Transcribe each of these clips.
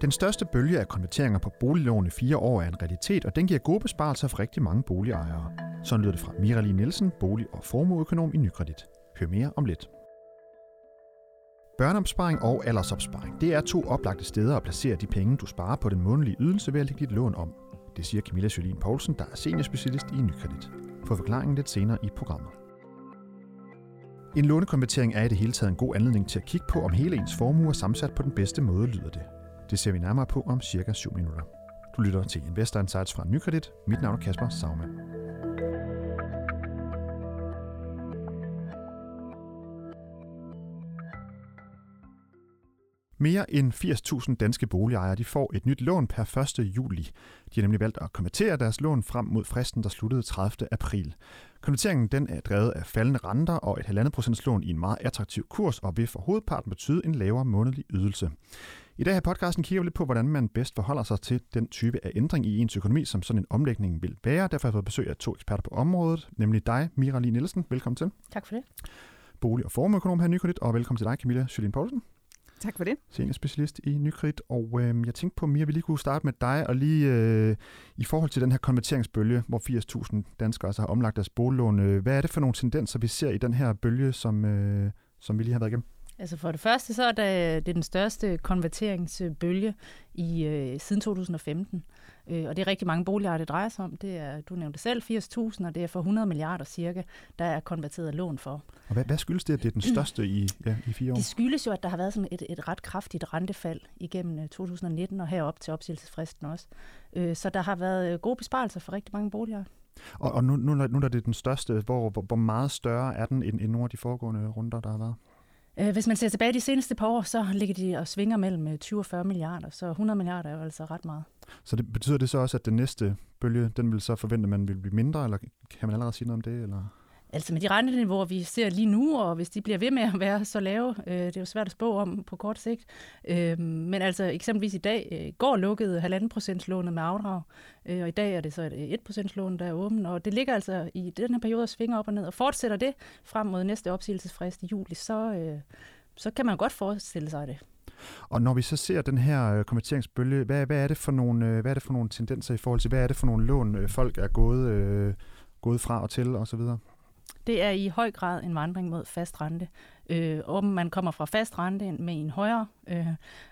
Den største bølge af konverteringer på boliglån i fire år er en realitet, og den giver gode besparelser for rigtig mange boligejere. Sådan lyder det fra Mirali Nielsen, bolig- og formueøkonom i Nykredit. Hør mere om lidt. Børneopsparing og aldersopsparing, det er to oplagte steder at placere de penge, du sparer på den månedlige ydelse ved at lægge dit lån om. Det siger Camilla Jolien Poulsen, der er seniorspecialist i Nykredit. Få forklaringen lidt senere i programmet. En lånekonvertering er i det hele taget en god anledning til at kigge på, om hele ens formue er sammensat på den bedste måde, lyder det. Det ser vi nærmere på om cirka 7 minutter. Du lytter til Investor Insights fra Nykredit. Mit navn er Kasper Saumann. Mere end 80.000 danske boligejere de får et nyt lån per 1. juli. De har nemlig valgt at konvertere deres lån frem mod fristen, der sluttede 30. april. Konverteringen den er drevet af faldende renter og et 1,5% lån i en meget attraktiv kurs, og vil for hovedparten betyde en lavere månedlig ydelse. I dag her podcasten kigger vi lidt på, hvordan man bedst forholder sig til den type af ændring i ens økonomi, som sådan en omlægning vil være. Derfor har jeg fået besøg af to eksperter på området, nemlig dig, Mira Lee Nielsen. Velkommen til. Tak for det. Bolig- og formueøkonom her i Nykredit, og velkommen til dig, Camilla Jolien Poulsen. Tak for det. Seniorspecialist i Nykredit. Og øh, jeg tænkte på, Mia, vi lige kunne starte med dig, og lige øh, i forhold til den her konverteringsbølge, hvor 80.000 danskere altså har omlagt deres boliglån. Øh, hvad er det for nogle tendenser, vi ser i den her bølge, som, øh, som vi lige har været igennem? Altså for det første, så er det, det er den største konverteringsbølge i øh, siden 2015. Øh, og det er rigtig mange boligejere, det drejer sig om. Det er, du nævnte selv, 80.000, og det er for 100 milliarder cirka, der er konverteret lån for. Og hvad, hvad skyldes det, at det er den største i, ja, i fire år? Det skyldes jo, at der har været sådan et, et ret kraftigt rentefald igennem 2019 og herop til opsigelsesfristen også. Øh, så der har været gode besparelser for rigtig mange boligejere. Og, og nu, nu, nu er det den største. Hvor, hvor, hvor meget større er den end, end nogle af de foregående runder, der har været? Øh, hvis man ser tilbage de seneste par år, så ligger de og svinger mellem øh, 20 og 40 milliarder, så 100 milliarder er jo altså ret meget. Så det betyder det så også, at den næste bølge, den vil så forvente, at man vil blive mindre, eller kan man allerede sige noget om det? Eller? Altså med de renteniveauer, vi ser lige nu, og hvis de bliver ved med at være så lave, øh, det er jo svært at spå om på kort sigt. Øh, men altså eksempelvis i dag, øh, går lukkede 1,5% lånet med afdrag, øh, og i dag er det så et øh, 1% lån, der er åben, og det ligger altså i den her periode og svinger op og ned, og fortsætter det frem mod næste opsigelsesfrist i juli, så, øh, så kan man godt forestille sig det. Og når vi så ser den her øh, konverteringsbølge, hvad, hvad, er det for nogle, øh, hvad er det for nogle tendenser i forhold til, hvad er det for nogle lån, folk er gået, øh, gået fra og til osv.? Det er i høj grad en vandring mod fast rente. Øh, om man kommer fra fast rente med en højere øh,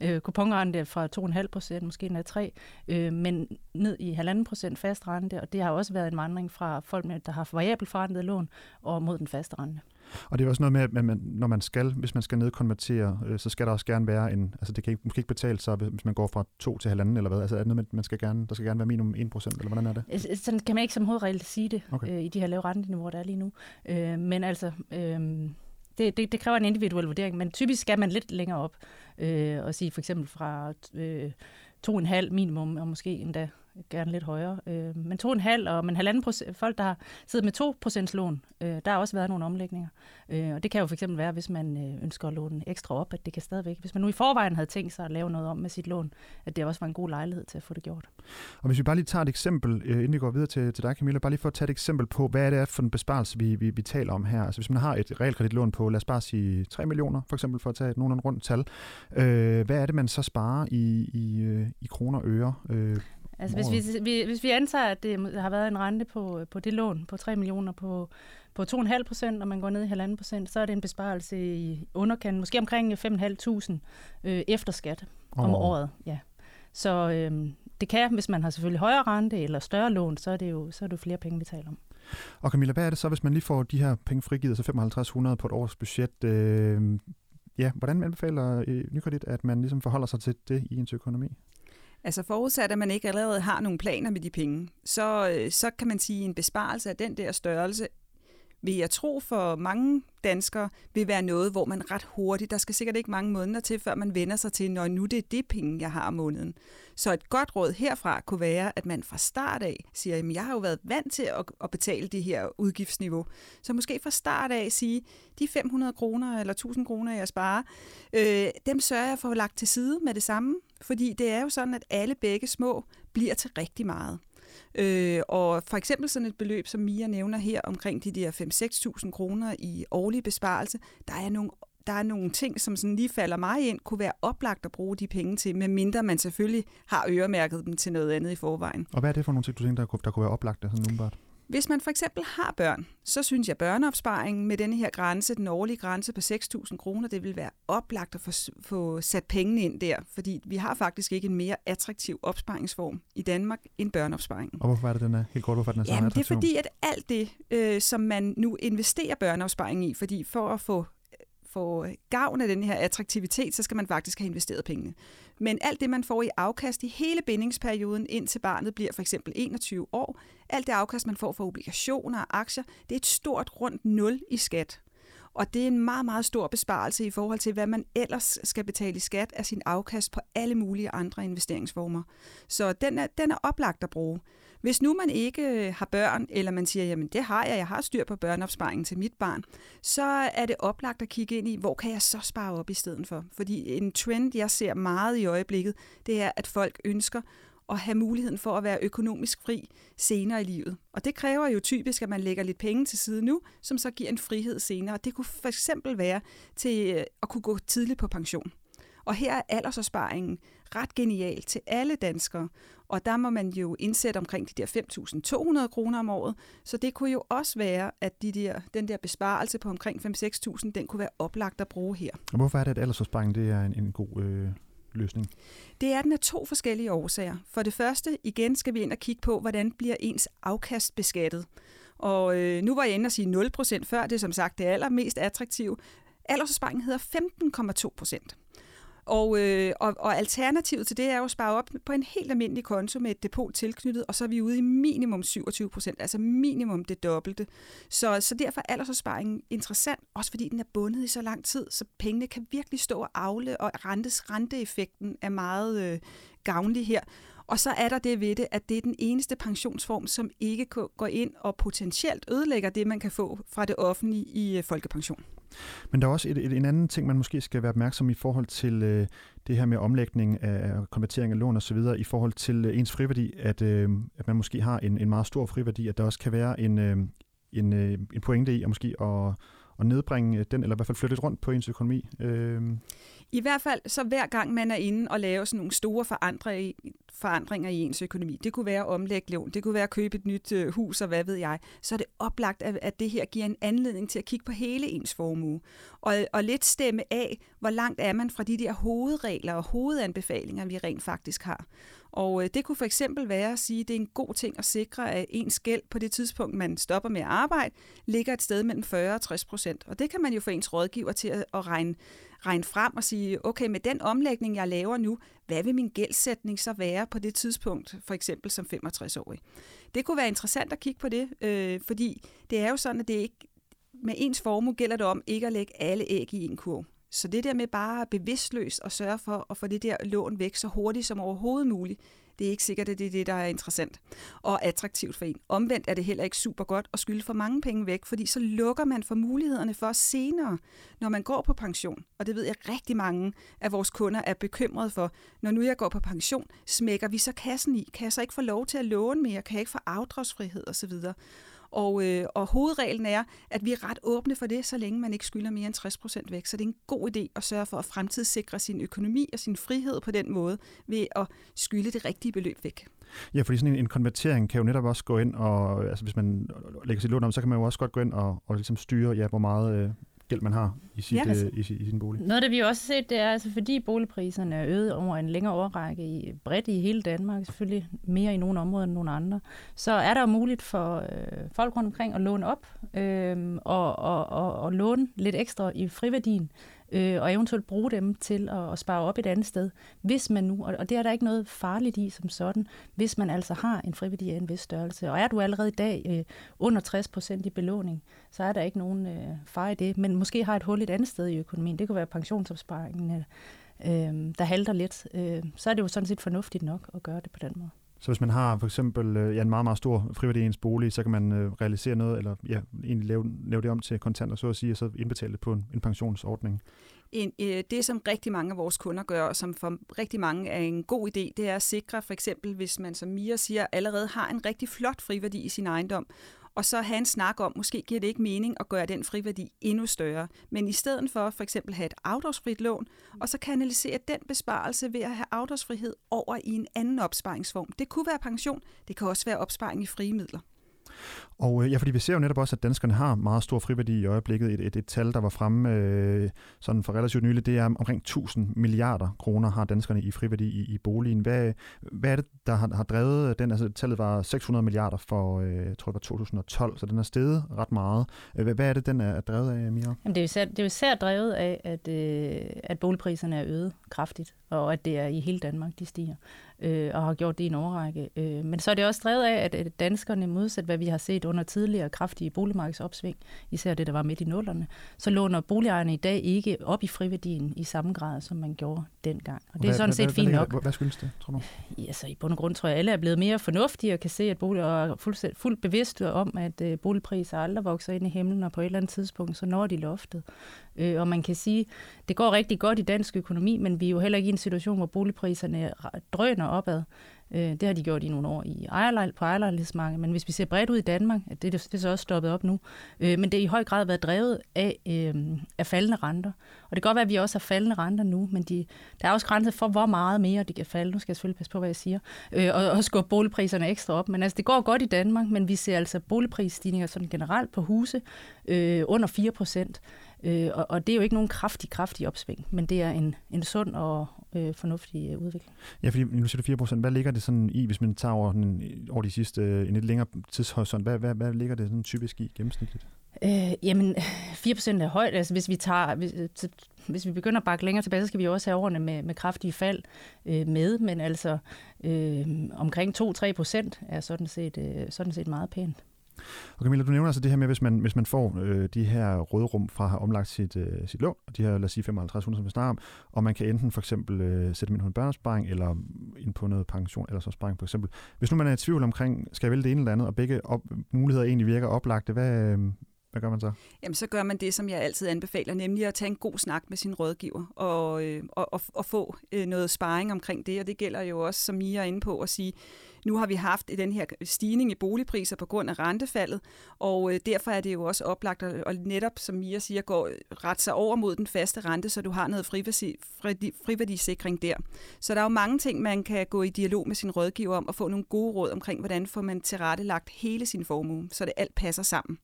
øh, kuponrente fra 2,5 procent, måske endda 3, øh, men ned i 1,5 procent fast rente, og det har også været en vandring fra folk, der har variabelt forrentet lån, og mod den faste rente. Og det er også noget med, at man, når man skal, hvis man skal nedkonvertere, øh, så skal der også gerne være en, altså det kan ikke, måske ikke betale sig, hvis man går fra to til halvanden, eller hvad? Altså er det noget, man skal gerne, der skal gerne være minimum 1 procent, eller hvordan er det? Sådan kan man ikke som hovedregel sige det okay. øh, i de her lave renteniveauer, der er lige nu. Øh, men altså, øh, det, det, det kræver en individuel vurdering, men typisk skal man lidt længere op øh, og sige for eksempel fra øh, 2,5 minimum, og måske endda gerne lidt højere. Øh, men 2,5 og men halvanden procent, folk, der har siddet med 2 procents lån, øh, der har også været nogle omlægninger. Øh, og det kan jo for eksempel være, hvis man øh, ønsker at låne ekstra op, at det kan stadigvæk, hvis man nu i forvejen havde tænkt sig at lave noget om med sit lån, at det også var en god lejlighed til at få det gjort. Og hvis vi bare lige tager et eksempel, øh, inden vi går videre til, til dig Camilla, bare lige for at tage et eksempel på, hvad det er for en besparelse, vi, vi, vi taler om her. Altså hvis man har et realkreditlån på, lad os bare sige 3 millioner, for eksempel for at tage et nogenlunde rundt tal, øh, hvad er det, man så sparer i, i, øh, i kroner og øre øh, Altså hvis vi, hvis vi antager, at det har været en rente på, på det lån på 3 millioner på, på 2,5 procent, og man går ned i 1,5 procent, så er det en besparelse i underkanten, måske omkring 5.500 øh, efter skat oh. om året. Ja. Så øh, det kan, hvis man har selvfølgelig højere rente eller større lån, så er det jo, så er det jo flere penge, vi taler om. Og Camilla, hvad er det så, hvis man lige får de her penge frigivet, så 5500 på et års budget? Øh, ja, hvordan anbefaler øh, Nykredit, at man ligesom forholder sig til det i ens økonomi? Altså forudsat, at man ikke allerede har nogle planer med de penge, så, øh, så kan man sige, at en besparelse af den der størrelse vil jeg tro for mange danskere, vil være noget, hvor man ret hurtigt, der skal sikkert ikke mange måneder til, før man vender sig til, når nu det er det penge, jeg har om måneden. Så et godt råd herfra kunne være, at man fra start af siger, at jeg har jo været vant til at, at betale det her udgiftsniveau. Så måske fra start af sige, de 500 kroner eller 1000 kroner, jeg sparer, øh, dem sørger jeg for at lagt til side med det samme, fordi det er jo sådan, at alle begge små bliver til rigtig meget. Øh, og for eksempel sådan et beløb, som Mia nævner her, omkring de der 5-6.000 kroner i årlig besparelse, der er nogle der er nogle ting, som sådan lige falder mig ind, kunne være oplagt at bruge de penge til, medmindre man selvfølgelig har øremærket dem til noget andet i forvejen. Og hvad er det for nogle ting, du tænker, der kunne, der kunne være oplagt sådan umiddelbart? Hvis man for eksempel har børn, så synes jeg, at børneopsparingen med denne her grænse, den årlige grænse på 6.000 kroner, det vil være oplagt at få, få sat pengene ind der, fordi vi har faktisk ikke en mere attraktiv opsparingsform i Danmark end børneopsparingen. Og hvorfor er det, den er helt kort, hvorfor den er så Jamen, attraktiv? det er fordi, at alt det, øh, som man nu investerer børneopsparing i, fordi for at få får gavn af den her attraktivitet, så skal man faktisk have investeret pengene. Men alt det, man får i afkast i hele bindingsperioden, indtil barnet bliver for eksempel 21 år, alt det afkast, man får fra obligationer og aktier, det er et stort rundt nul i skat. Og det er en meget, meget stor besparelse i forhold til, hvad man ellers skal betale i skat af sin afkast på alle mulige andre investeringsformer. Så den er, den er oplagt at bruge. Hvis nu man ikke øh, har børn, eller man siger, jamen det har jeg, jeg har styr på børneopsparingen til mit barn, så er det oplagt at kigge ind i, hvor kan jeg så spare op i stedet for? Fordi en trend, jeg ser meget i øjeblikket, det er, at folk ønsker at have muligheden for at være økonomisk fri senere i livet. Og det kræver jo typisk, at man lægger lidt penge til side nu, som så giver en frihed senere. Det kunne for eksempel være til øh, at kunne gå tidligt på pension. Og her er aldersopsparingen ret genial til alle danskere. Og der må man jo indsætte omkring de der 5.200 kroner om året. Så det kunne jo også være, at de der, den der besparelse på omkring 5-6.000, den kunne være oplagt at bruge her. Og hvorfor er det, at aldersopsparing det er en, en god øh, løsning? Det er den af to forskellige årsager. For det første, igen skal vi ind og kigge på, hvordan bliver ens afkast beskattet. Og øh, nu var jeg inde og sige 0% før, det er som sagt det allermest attraktive. Aldersopsparingen hedder 15,2 procent. Og, øh, og, og alternativet til det er jo at spare op på en helt almindelig konto med et depot tilknyttet, og så er vi ude i minimum 27 procent, altså minimum det dobbelte. Så, så derfor er aldersopsparingen interessant, også fordi den er bundet i så lang tid, så pengene kan virkelig stå og afle, og rentes, renteeffekten er meget øh, gavnlig her. Og så er der det ved det, at det er den eneste pensionsform, som ikke går ind og potentielt ødelægger det, man kan få fra det offentlige i øh, folkepension. Men der er også et, et, en anden ting, man måske skal være opmærksom i forhold til øh, det her med omlægning af konvertering af lån og så videre, i forhold til øh, ens friværdi, at, øh, at man måske har en, en meget stor friværdi, at der også kan være en, øh, en, øh, en pointe i at måske at, at nedbringe den, eller i hvert fald flytte lidt rundt på ens økonomi. Øh. I hvert fald så hver gang man er inde og lave sådan nogle store forandringer, forandringer i ens økonomi, det kunne være at omlægge lån, det kunne være at købe et nyt øh, hus og hvad ved jeg, så er det oplagt, at, at det her giver en anledning til at kigge på hele ens formue. Og, og lidt stemme af, hvor langt er man fra de der hovedregler og hovedanbefalinger, vi rent faktisk har. Og øh, det kunne for eksempel være at sige, at det er en god ting at sikre, at ens gæld på det tidspunkt, man stopper med at arbejde, ligger et sted mellem 40 og 60 procent. Og det kan man jo få ens rådgiver til at, at regne, regne frem og sige, okay, med den omlægning, jeg laver nu, hvad vil min gældsætning så være på det tidspunkt, for eksempel som 65-årig? Det kunne være interessant at kigge på det, øh, fordi det er jo sådan, at det ikke, med ens formue gælder det om ikke at lægge alle æg i en kurv. Så det der med bare bevidstløst at sørge for at få det der lån væk så hurtigt som overhovedet muligt, det er ikke sikkert, at det er det, der er interessant og attraktivt for en. Omvendt er det heller ikke super godt at skylde for mange penge væk, fordi så lukker man for mulighederne for senere, når man går på pension. Og det ved jeg rigtig mange af vores kunder er bekymrede for. Når nu jeg går på pension, smækker vi så kassen i? Kan jeg så ikke få lov til at låne mere? Kan jeg ikke få afdragsfrihed osv.? Og, øh, og hovedreglen er, at vi er ret åbne for det, så længe man ikke skylder mere end 60 procent væk. Så det er en god idé at sørge for at fremtidssikre sin økonomi og sin frihed på den måde, ved at skylde det rigtige beløb væk. Ja, fordi sådan en, en konvertering kan jo netop også gå ind, og altså hvis man lægger sit lån om, så kan man jo også godt gå ind og, og ligesom styre, ja, hvor meget øh, gæld man har i, sit, ja, altså, øh, i, i sin bolig. Noget af det, vi også har set, det er, altså, fordi boligpriserne er øget over en længere årrække i, bredt i hele Danmark, selvfølgelig mere i nogle områder end nogle andre, så er der muligt for øh, folk rundt omkring at låne op øh, og, og, og, og låne lidt ekstra i friværdien øh, og eventuelt bruge dem til at, at spare op et andet sted, hvis man nu, og det er der ikke noget farligt i som sådan, hvis man altså har en friværdi af en vis størrelse. Og er du allerede i dag øh, under 60 procent i belåning, så er der ikke nogen øh, far i det, men måske har et hul et andet sted i økonomien. Det kunne være pensionsopsparingen, øh, øh, der halter lidt. Øh, så er det jo sådan set fornuftigt nok at gøre det på den måde. Så hvis man har for eksempel øh, ja, en meget, meget stor friværdi i ens bolig, så kan man øh, realisere noget, eller ja, egentlig lave, lave det om til kontanter, så at sige, og så indbetale det på en, en pensionsordning. En, øh, det, som rigtig mange af vores kunder gør, og som for rigtig mange er en god idé, det er at sikre, for eksempel hvis man som Mia siger, allerede har en rigtig flot friværdi i sin ejendom, og så have en snak om, måske giver det ikke mening at gøre den friværdi endnu større, men i stedet for for eksempel have et afdragsfrit lån, og så kanalisere den besparelse ved at have afdragsfrihed over i en anden opsparingsform. Det kunne være pension, det kan også være opsparing i frie midler. Og øh, ja, fordi vi ser jo netop også, at danskerne har meget stor friværdi i øjeblikket. Et, et, et tal, der var fremme øh, sådan for relativt nylig, det er omkring 1000 milliarder kroner har danskerne i friværdi i, i boligen. Hvad, hvad er det, der har, har drevet den? Altså tallet var 600 milliarder for, øh, jeg tror det var 2012, så den er steget ret meget. Hvad, hvad er det, den er drevet af, Mira? Jamen, det, er især, det er især drevet af, at, øh, at boligpriserne er øget kraftigt, og at det er i hele Danmark, de stiger øh, og har gjort det i en overrække. Øh, men så er det også drevet af, at danskerne, modsat hvad vi har set under tidligere kraftige boligmarkedsopsving, især det, der var midt i nullerne, så låner boligejerne i dag ikke op i friværdien i samme grad, som man gjorde dengang. Og det hvad, er sådan set hvad, fint nok. Hvad, hvad skyldes det, tror du? Ja, så i bund og grund tror jeg, at alle er blevet mere fornuftige og kan se, at bolig, er fuldt, fuldt bevidste om, at øh, boligpriser aldrig vokser ind i himlen, og på et eller andet tidspunkt, så når de loftet. Øh, og man kan sige, det går rigtig godt i dansk økonomi, men vi er jo heller ikke i en situation, hvor boligpriserne drøner opad. Øh, det har de gjort i nogle år i ejerlejl, på ejerlejlighedsmarkedet, men hvis vi ser bredt ud i Danmark, det, det, det er så også stoppet op nu, øh, men det er i høj grad været drevet af, øh, af faldende renter. Og det kan godt være, at vi også har faldende renter nu, men de, der er også grænser for, hvor meget mere de kan falde. Nu skal jeg selvfølgelig passe på, hvad jeg siger. Øh, og, og skubbe boligpriserne ekstra op. Men altså, det går godt i Danmark, men vi ser altså boligprisstigninger sådan generelt på huse øh, under 4 procent. Øh, og, og det er jo ikke nogen kraftig, kraftig opsving, men det er en, en sund og øh, fornuftig øh, udvikling. Ja, fordi nu siger du 4 procent. Hvad ligger det sådan i, hvis man tager over, den, over de sidste, øh, en lidt længere tidshorisont? Hvad, hvad, hvad ligger det sådan typisk i gennemsnitligt? Øh, jamen, 4 procent er højt. Altså, hvis vi tager, hvis, hvis vi begynder at bakke længere tilbage, så skal vi også have årene med, med kraftige fald øh, med, men altså øh, omkring 2-3 procent er sådan set, øh, sådan set meget pænt. Og Camilla, du nævner altså det her med, hvis man, hvis man får øh, de her rådrum fra at have omlagt sit, øh, sit lån, og de her, lad os sige 5500, som vi snakker om, og man kan enten for eksempel øh, sætte dem ind på en børnesparing, eller ind på noget pension, eller så sparing for eksempel. Hvis nu man er i tvivl omkring, skal jeg vælge det ene eller andet, og begge op, muligheder egentlig virker oplagte, hvad, øh, hvad gør man så? Jamen, så gør man det, som jeg altid anbefaler, nemlig at tage en god snak med sin rådgiver og, øh, og, og, og få øh, noget sparring omkring det. Og det gælder jo også, som I er inde på, at sige, nu har vi haft den her stigning i boligpriser på grund af rentefaldet, og øh, derfor er det jo også oplagt at og netop, som Mia siger, gå ret sig over mod den faste rente, så du har noget friværdi, friværdisikring der. Så der er jo mange ting, man kan gå i dialog med sin rådgiver om og få nogle gode råd omkring, hvordan får man tilrettelagt hele sin formue, så det alt passer sammen.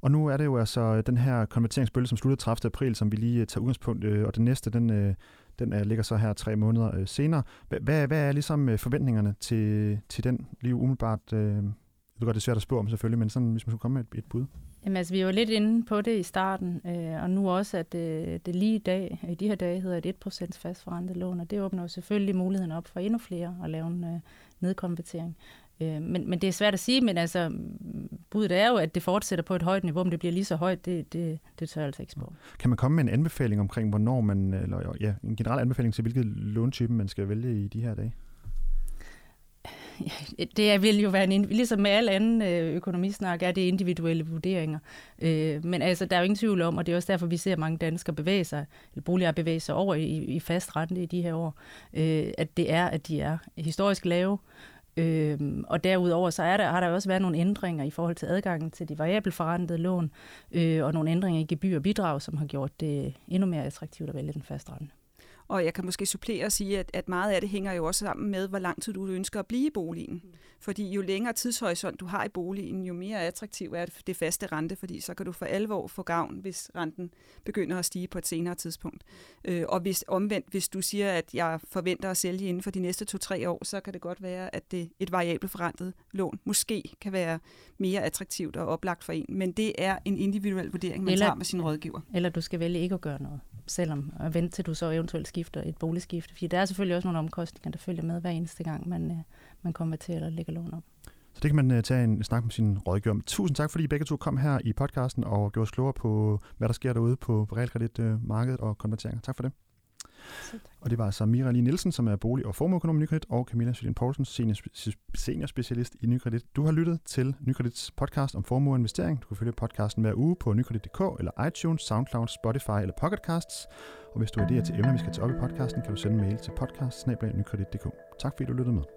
Og nu er det jo altså den her konverteringsbølge, som sluttede 30. april, som vi lige øh, tager udgangspunkt, øh, og den næste, den, øh, den uh, ligger så her tre måneder øh, senere. Hvad, hvad er ligesom øh, forventningerne til, til den lige umiddelbart? Øh, jeg ved godt, det er svært at spå om selvfølgelig, men sådan, hvis man skulle komme med et, et bud. Jamen altså, vi var lidt inde på det i starten, øh, og nu også, at øh, det lige i dag, i de her dage, hedder et 1% fastforrentet lån, og det åbner jo selvfølgelig muligheden op for endnu flere at lave en øh, nedkonvertering. Øh, men, men det er svært at sige, men altså, budet er jo, at det fortsætter på et højt niveau, om det bliver lige så højt, det, det, det tør jeg altså ikke spå. Kan man komme med en anbefaling omkring, hvornår man, eller ja, en generel anbefaling til, hvilket låntype man skal vælge i de her dage? det vil jo være en, ligesom med al anden øh, økonomisnak, er det individuelle vurderinger. Øh, men altså, der er jo ingen tvivl om, og det er også derfor, vi ser mange danskere bevæge sig, eller boligere bevæge sig over i, i fast rente i de her år, øh, at det er, at de er historisk lave, Øhm, og derudover så er der, har der også været nogle ændringer i forhold til adgangen til de variabelforrentede lån, øh, og nogle ændringer i gebyr og bidrag, som har gjort det endnu mere attraktivt at vælge den faste rente. Og jeg kan måske supplere og sige, at, at meget af det hænger jo også sammen med, hvor lang tid du ønsker at blive i boligen. Mm. Fordi jo længere tidshorisont du har i boligen, jo mere attraktiv er det faste rente, fordi så kan du for alvor få gavn, hvis renten begynder at stige på et senere tidspunkt. Øh, og hvis omvendt, hvis du siger, at jeg forventer at sælge inden for de næste to-tre år, så kan det godt være, at det et variabelt forrentet lån måske kan være mere attraktivt og oplagt for en. Men det er en individuel vurdering, man eller, tager med sin rådgiver. Eller du skal vælge ikke at gøre noget selvom at vente til du så eventuelt skifter et boligskifte. Fordi der er selvfølgelig også nogle omkostninger, der følger med hver eneste gang, man, øh, man kommer til at lægge lån op. Så det kan man øh, tage en snak med sin rådgiver om. Tusind tak, fordi I begge to kom her i podcasten og gjorde os klogere på, hvad der sker derude på realkreditmarkedet og konverteringer. Tak for det. Og det var altså Mira Lee Nielsen, som er bolig- og formueøkonom i Nykredit, og Camilla Sølin Poulsen, senior, senior specialist i Nykredit. Du har lyttet til Nykredits podcast om formue og investering. Du kan følge podcasten hver uge på nykredit.dk eller iTunes, SoundCloud, Spotify eller Pocketcasts. Og hvis du har idéer til emner, vi skal tage op i podcasten, kan du sende en mail til podcast Tak fordi du lyttede med.